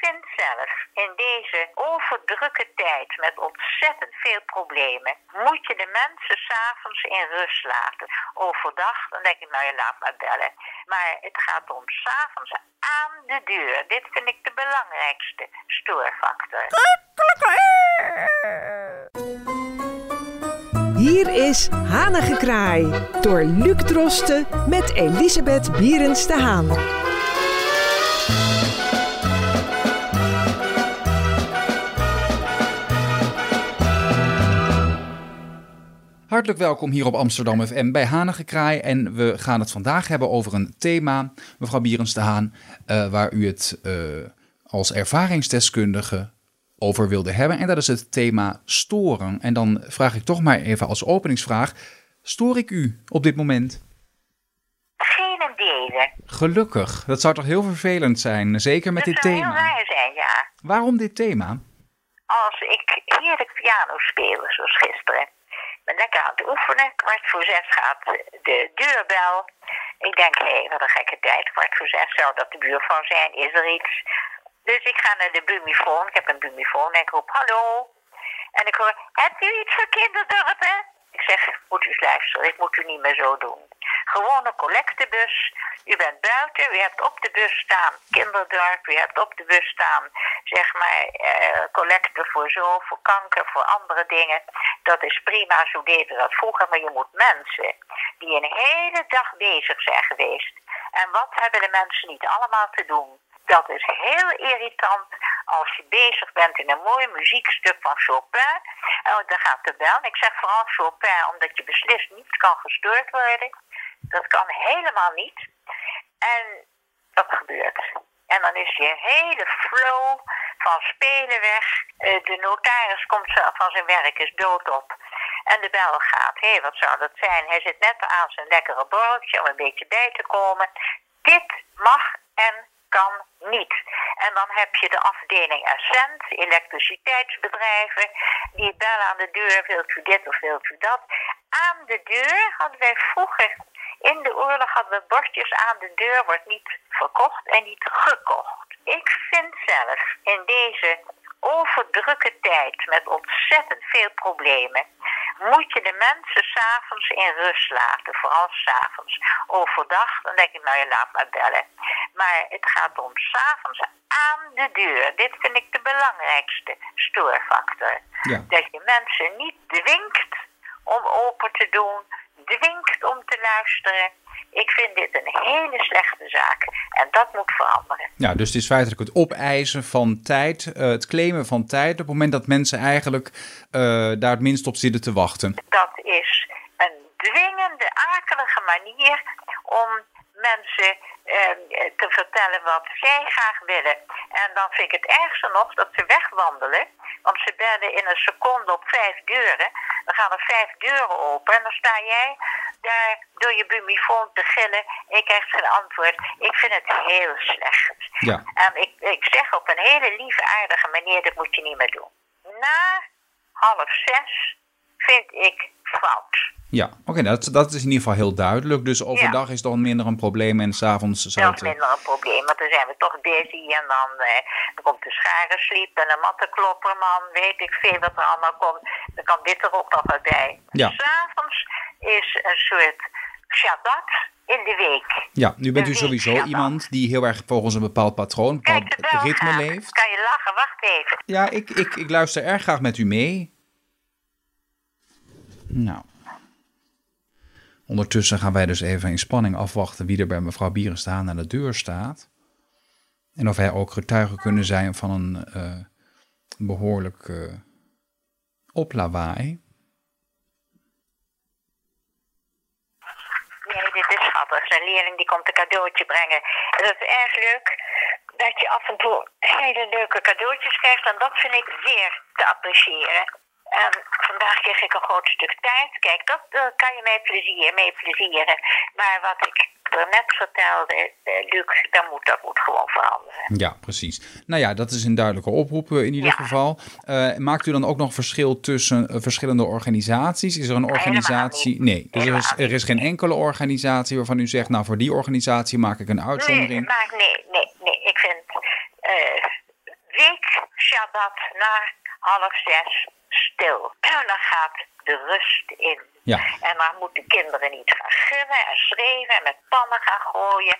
vind zelf, in deze overdrukke tijd met ontzettend veel problemen, moet je de mensen s'avonds in rust laten. Overdag, dan denk ik, nou je laat maar bellen. Maar het gaat om s'avonds aan de deur. Dit vind ik de belangrijkste stoorfactor. Hier is Hanengekraai door Luc Drosten met Elisabeth Bierens de Haan. Hartelijk welkom hier op Amsterdam FM bij Hanengekraai. En we gaan het vandaag hebben over een thema, mevrouw Bierens de Haan, eh, waar u het eh, als ervaringsdeskundige over wilde hebben. En dat is het thema storen. En dan vraag ik toch maar even als openingsvraag, stoor ik u op dit moment? Geen idee. Gelukkig. Dat zou toch heel vervelend zijn, zeker met Dat dit heel thema. raar zijn, ja. Waarom dit thema? Als ik heerlijk piano speel, zoals gisteren. Ben lekker aan het oefenen. Kwart voor zes gaat de deurbel. Ik denk, hé, hey, wat een gekke tijd. Kwart voor zes zou dat de buurvrouw zijn. Is er iets? Dus ik ga naar de bumifoon. Ik heb een bumifoon en ik roep, hallo. En ik hoor, hebt u iets voor kinderdorpen? Ik zeg, moet u eens luisteren, ik moet u niet meer zo doen. Gewoon een collectebus. U bent buiten, u hebt op de bus staan kinderdorp, u hebt op de bus staan, zeg maar, eh, collecten voor zo, voor kanker, voor andere dingen. Dat is prima, zo deden we dat vroeger, maar je moet mensen die een hele dag bezig zijn geweest. En wat hebben de mensen niet allemaal te doen? Dat is heel irritant als je bezig bent in een mooi muziekstuk van Chopin. En dan gaat de bel. Ik zeg vooral Chopin omdat je beslist niet kan gestoord worden. Dat kan helemaal niet. En dat gebeurt. En dan is je hele flow van spelen weg. Eh, De notaris komt van zijn werk, is doodop. En de bel gaat. Hé, wat zou dat zijn? Hij zit net aan zijn lekkere borreltje om een beetje bij te komen. Dit mag en kan niet. En dan heb je de afdeling Essent, elektriciteitsbedrijven, die bellen aan de deur, wilt u dit of wilt u dat. Aan de deur hadden wij vroeger, in de oorlog hadden we bordjes aan de deur, wordt niet verkocht en niet gekocht. Ik vind zelf in deze overdrukke tijd met ontzettend veel problemen, moet je de mensen s'avonds in rust laten. Vooral s'avonds. Overdag, dan denk ik, nou je laat maar bellen. Maar het gaat om s'avonds aan de deur. Dit vind ik de belangrijkste stoorfactor. Ja. Dat je mensen niet dwingt om open te doen, dwingt om te luisteren. Ik vind dit een hele slechte zaak en dat moet veranderen. Ja, dus het is feitelijk het opeisen van tijd, eh, het claimen van tijd, op het moment dat mensen eigenlijk eh, daar het minst op zitten te wachten. Dat is een dwingende, akelige manier om mensen eh, te vertellen wat zij graag willen. En dan vind ik het ergste nog dat ze wegwandelen. Want ze bellen in een seconde op vijf deuren. Dan gaan er vijf deuren open. En dan sta jij daar door je bumifoon te gillen. En je krijgt geen antwoord. Ik vind het heel slecht. Ja. En ik, ik zeg op een hele lieve, aardige manier, dat moet je niet meer doen. Na half zes vind ik fout. Ja, oké, dat, dat is in ieder geval heel duidelijk. Dus overdag is dan minder een probleem en s'avonds zou Dat het... is minder een probleem, want dan zijn we toch busy en dan, eh, komt de scharensliep en een mattenklopperman, weet ik veel wat er allemaal komt. Dan kan dit er ook nog wat bij. Ja. S'avonds is een soort Shabbat in de week. Ja, nu bent u Een sowieso iemand die heel erg volgens een bepaald patroon, een bepaald ritme leeft. Kan je lachen, wacht even. Ja, ik, ik, ik luister erg graag met u mee. Nou. Ondertussen gaan wij dus even in spanning afwachten wie er bij mevrouw Bierenstaan aan de deur staat. En of wij ook getuigen kunnen zijn van een eh, behoorlijk eh oplawaai. Nee, dit is schattig. Zijn leerling die komt een cadeautje brengen. En dat is erg leuk dat je af en toe hele leuke cadeautjes krijgt. En dat vind ik zeer te appreciëren. En vandaag kreeg ik een groot stuk taart. Kijk, dat kan je mee plezier, mee plezieren. Maar wat ik er net vertelde, eh, Luc, dat moet, dat moet gewoon veranderen. Ja, precies. Nou ja, dat is een duidelijke oproep eh, in ieder Ja. geval. Eh, maakt u dan ook nog verschil tussen verschillende organisaties? Is er een organisatie? Nee, dus er is, er is geen enkele organisatie waarvan u zegt, nou voor die organisatie maak ik een Nee, uitzondering. maar nee, nee, nee. Ik vind, eh, gaat dat na half zes stil. En dan gaat de rust in. Ja. En dan moeten kinderen niet gaan gillen en schreeuwen en met pannen gaan gooien.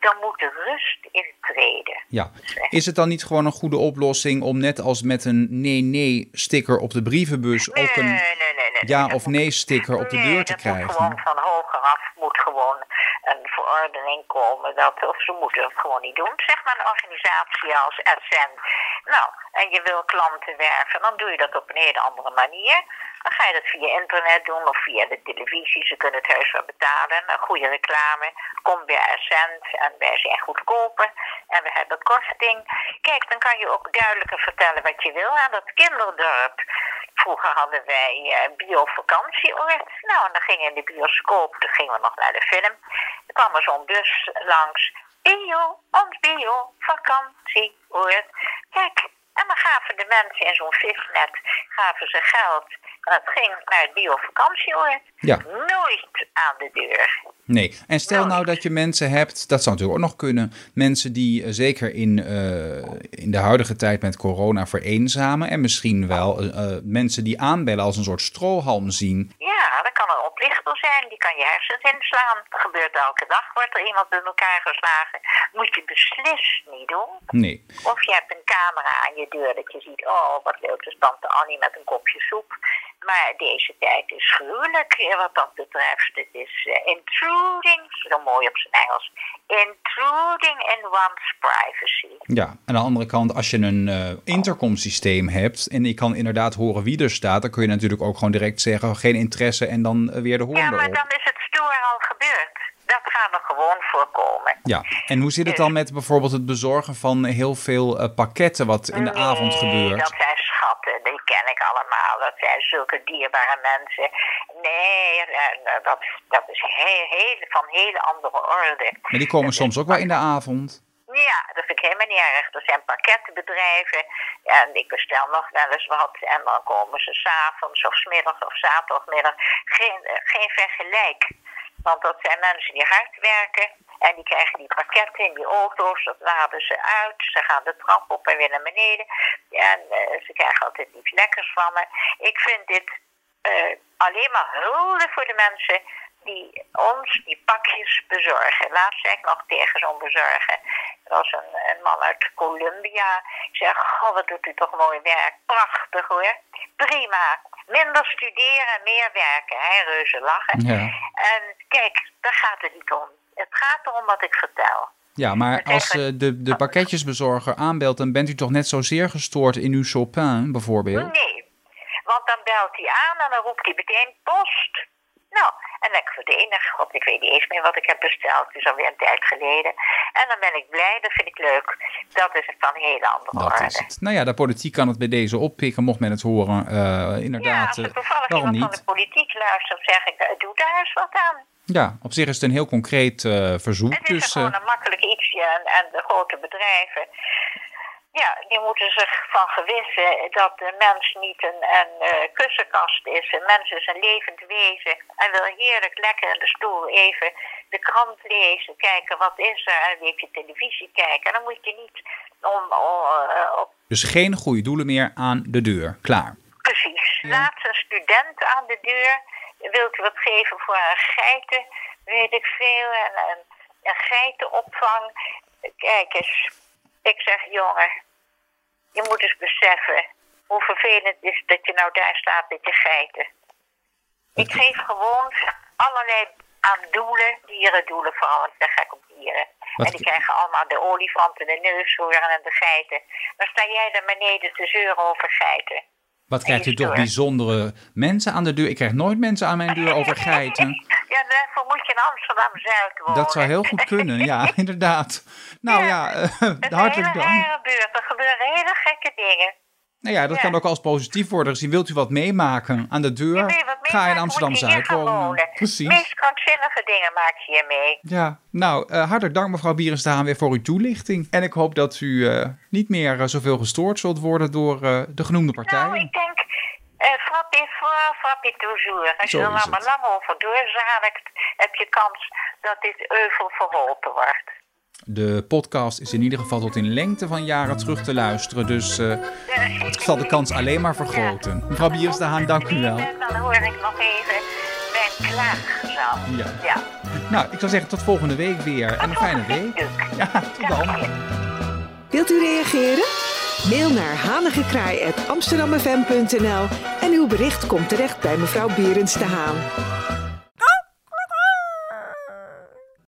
Dan moet de rust intreden. Ja. Is het dan niet gewoon een goede oplossing om net als met een nee-nee-sticker op de brievenbus ook een nee, nee, nee, nee. ja of nee-sticker op de deur te krijgen? gewoon van hoger af moet gewoon een verordening komen. Dat, of ze moeten het gewoon niet doen. Zeg maar een organisatie als SN. Nou, en je wil klanten werven, dan doe je dat op een hele andere manier. Dan ga je dat via internet doen of via de televisie. Ze kunnen het huis wel betalen. Een goede reclame. Kom bij Ascent en wij zijn goedkoper. En we hebben korting. Kijk, dan kan je ook duidelijker vertellen wat je wil aan dat kinderdorp. Vroeger hadden wij eh bio-vakantieoord. Nou, en dan gingen we in de bioscoop, dan gingen we nog naar de film. Er kwam er zo'n bus langs. Bio, ons bio-vakantieoord. Kijk, en dan gaven de mensen in zo'n visnet gaven ze geld. En dat ging naar het bio-vakantieoord. Ja. Nooit aan de deur. Nee. En stel nou dat je mensen hebt, dat zou natuurlijk ook nog kunnen, mensen die eh, zeker in, eh, in de huidige tijd met corona vereenzamen en misschien wel eh, mensen die aanbellen als een soort strohalm zien. Ja, dat kan een zijn. Die kan je hersens inslaan. Dat gebeurt elke dag. Wordt er iemand in elkaar geslagen. Moet je beslist niet doen. Nee. Of je hebt een camera aan je deur dat je ziet, oh wat leuk, dus tante Annie met een kopje soep. Maar deze tijd is gruwelijk eh, wat dat betreft. Het is eh, intruding, zo mooi op zijn Engels. Intruding in one's privacy. Ja, aan de andere kant, als je een eh intercomsysteem hebt en je kan inderdaad horen wie er staat, dan kun je natuurlijk ook gewoon direct zeggen geen interesse en dan weer de hoorn Ja, maar dan is het stoer al gebeurd. Dat gaat er gewoon voorkomen. Ja, en hoe zit het dan met bijvoorbeeld het bezorgen van heel veel eh, pakketten wat in de avond gebeurt? dat zijn schatten, die ken ik allemaal. Dat zijn zulke dierbare mensen. Nee, dat, dat is heel, heel, van hele andere orde. Maar die komen soms ook wel in de avond. Ja, dat vind ik helemaal niet erg. Er zijn pakketbedrijven en ik bestel nog wel eens wat en dan komen ze s'avonds of 's middags of zaterdagmiddag. Geen, eh, geen vergelijk. Want dat zijn mensen die hard werken en die krijgen die pakketten in die auto's, dat laden ze uit. Ze gaan de trap op en weer naar beneden. En eh, ze krijgen altijd iets lekkers van me. Ik vind dit eh, alleen maar hulde voor de mensen die ons die pakjes bezorgen. Laatst zei ik nog tegen zo'n bezorger. Dat was een, een man uit Colombia. Ik zeg, goh, wat doet u toch mooi werk. Prachtig hoor. Prima. Minder studeren, meer werken. Hij reuze lachen. Ja. En kijk, daar gaat het niet om. Het gaat erom wat ik vertel. Ja, maar als eh, de, de pakketjesbezorger aanbelt, dan bent u toch net zozeer gestoord in uw Chopin bijvoorbeeld? Nee, want dan belt hij aan en dan roept hij meteen post. Nou, en dan voor de god, ik weet niet eens meer wat ik heb besteld. Het is alweer een tijd geleden. En dan ben ik blij, dat vind ik leuk. Dat is van een hele andere Dat orde. is het. Nou ja, de politiek kan het bij deze oppikken, mocht men het horen. eh, Ja, inderdaad, als er eh, toevallig iemand van niet? de politiek luistert, zeg ik, eh, doe daar eens wat aan. Ja, op zich is het een heel concreet eh, verzoek. Het is Dus gewoon een makkelijk ietsje en, en de grote bedrijven. Ja, die moeten zich van gewissen dat de mens niet een, een eh, kussenkast is. Een mens is een levend wezen en wil heerlijk lekker in de stoel even de krant lezen, kijken wat is er en een beetje televisie kijken. En dan moet je niet om, eh, op dus geen goede doelen meer aan de deur. Klaar. Precies. Laatst een student aan de deur. Wilt u wat geven voor een geiten? Weet ik veel. En een, een geitenopvang. Kijk eens. Ik zeg, jongen. Je moet eens beseffen. Hoe vervelend is dat je nou daar staat met je geiten. Ik geef gewoon allerlei aan doelen. Dierendoelen vooral. Want ik ben gek op dieren. En die krijgen allemaal de olifanten, de neushoorn en de geiten. Dan sta jij daar beneden te zeuren over geiten. Wat krijgt u je toch bijzondere mensen aan de deur? Ik krijg nooit mensen aan mijn deur over geiten. Ja, daarvoor moet je in Amsterdam-Zuid wonen. Dat zou heel goed kunnen, ja, inderdaad. Nou ja, eh, is een hartelijk hele dank. rare buurt. Er gebeuren hele gekke dingen. Nou ja, dat Ja. kan ook als positief worden gezien. Wilt u wat meemaken aan de deur? Wat Ga in Amsterdam-Zuid wonen. wonen. Precies. meest krankzinnige dingen maak je hier mee. Ja, nou, eh, hartelijk dank mevrouw Bierenstaan weer voor uw toelichting. En ik hoop dat u eh, niet meer eh, zoveel gestoord zult worden door eh, de genoemde partijen. Nou, ik denk, eh frappé fort, frappé toujours. Als Zo je er nou maar lang over doorzadelt, heb je kans dat dit euvel verholpen wordt. De podcast is in ieder geval tot in lengte van jaren terug te luisteren. Dus uh, het zal de kans alleen maar vergroten. Mevrouw Bieres de Haan, dank u wel. Dan hoor ik nog even ben klaar Ja. ja. Nou, ik zou zeggen tot volgende week weer. En een fijne week. Ja, tot dan. Wilt u reageren? Mail naar hanigekraai.amsterdammefm.nl en uw bericht komt terecht bij mevrouw Bierens de Haan.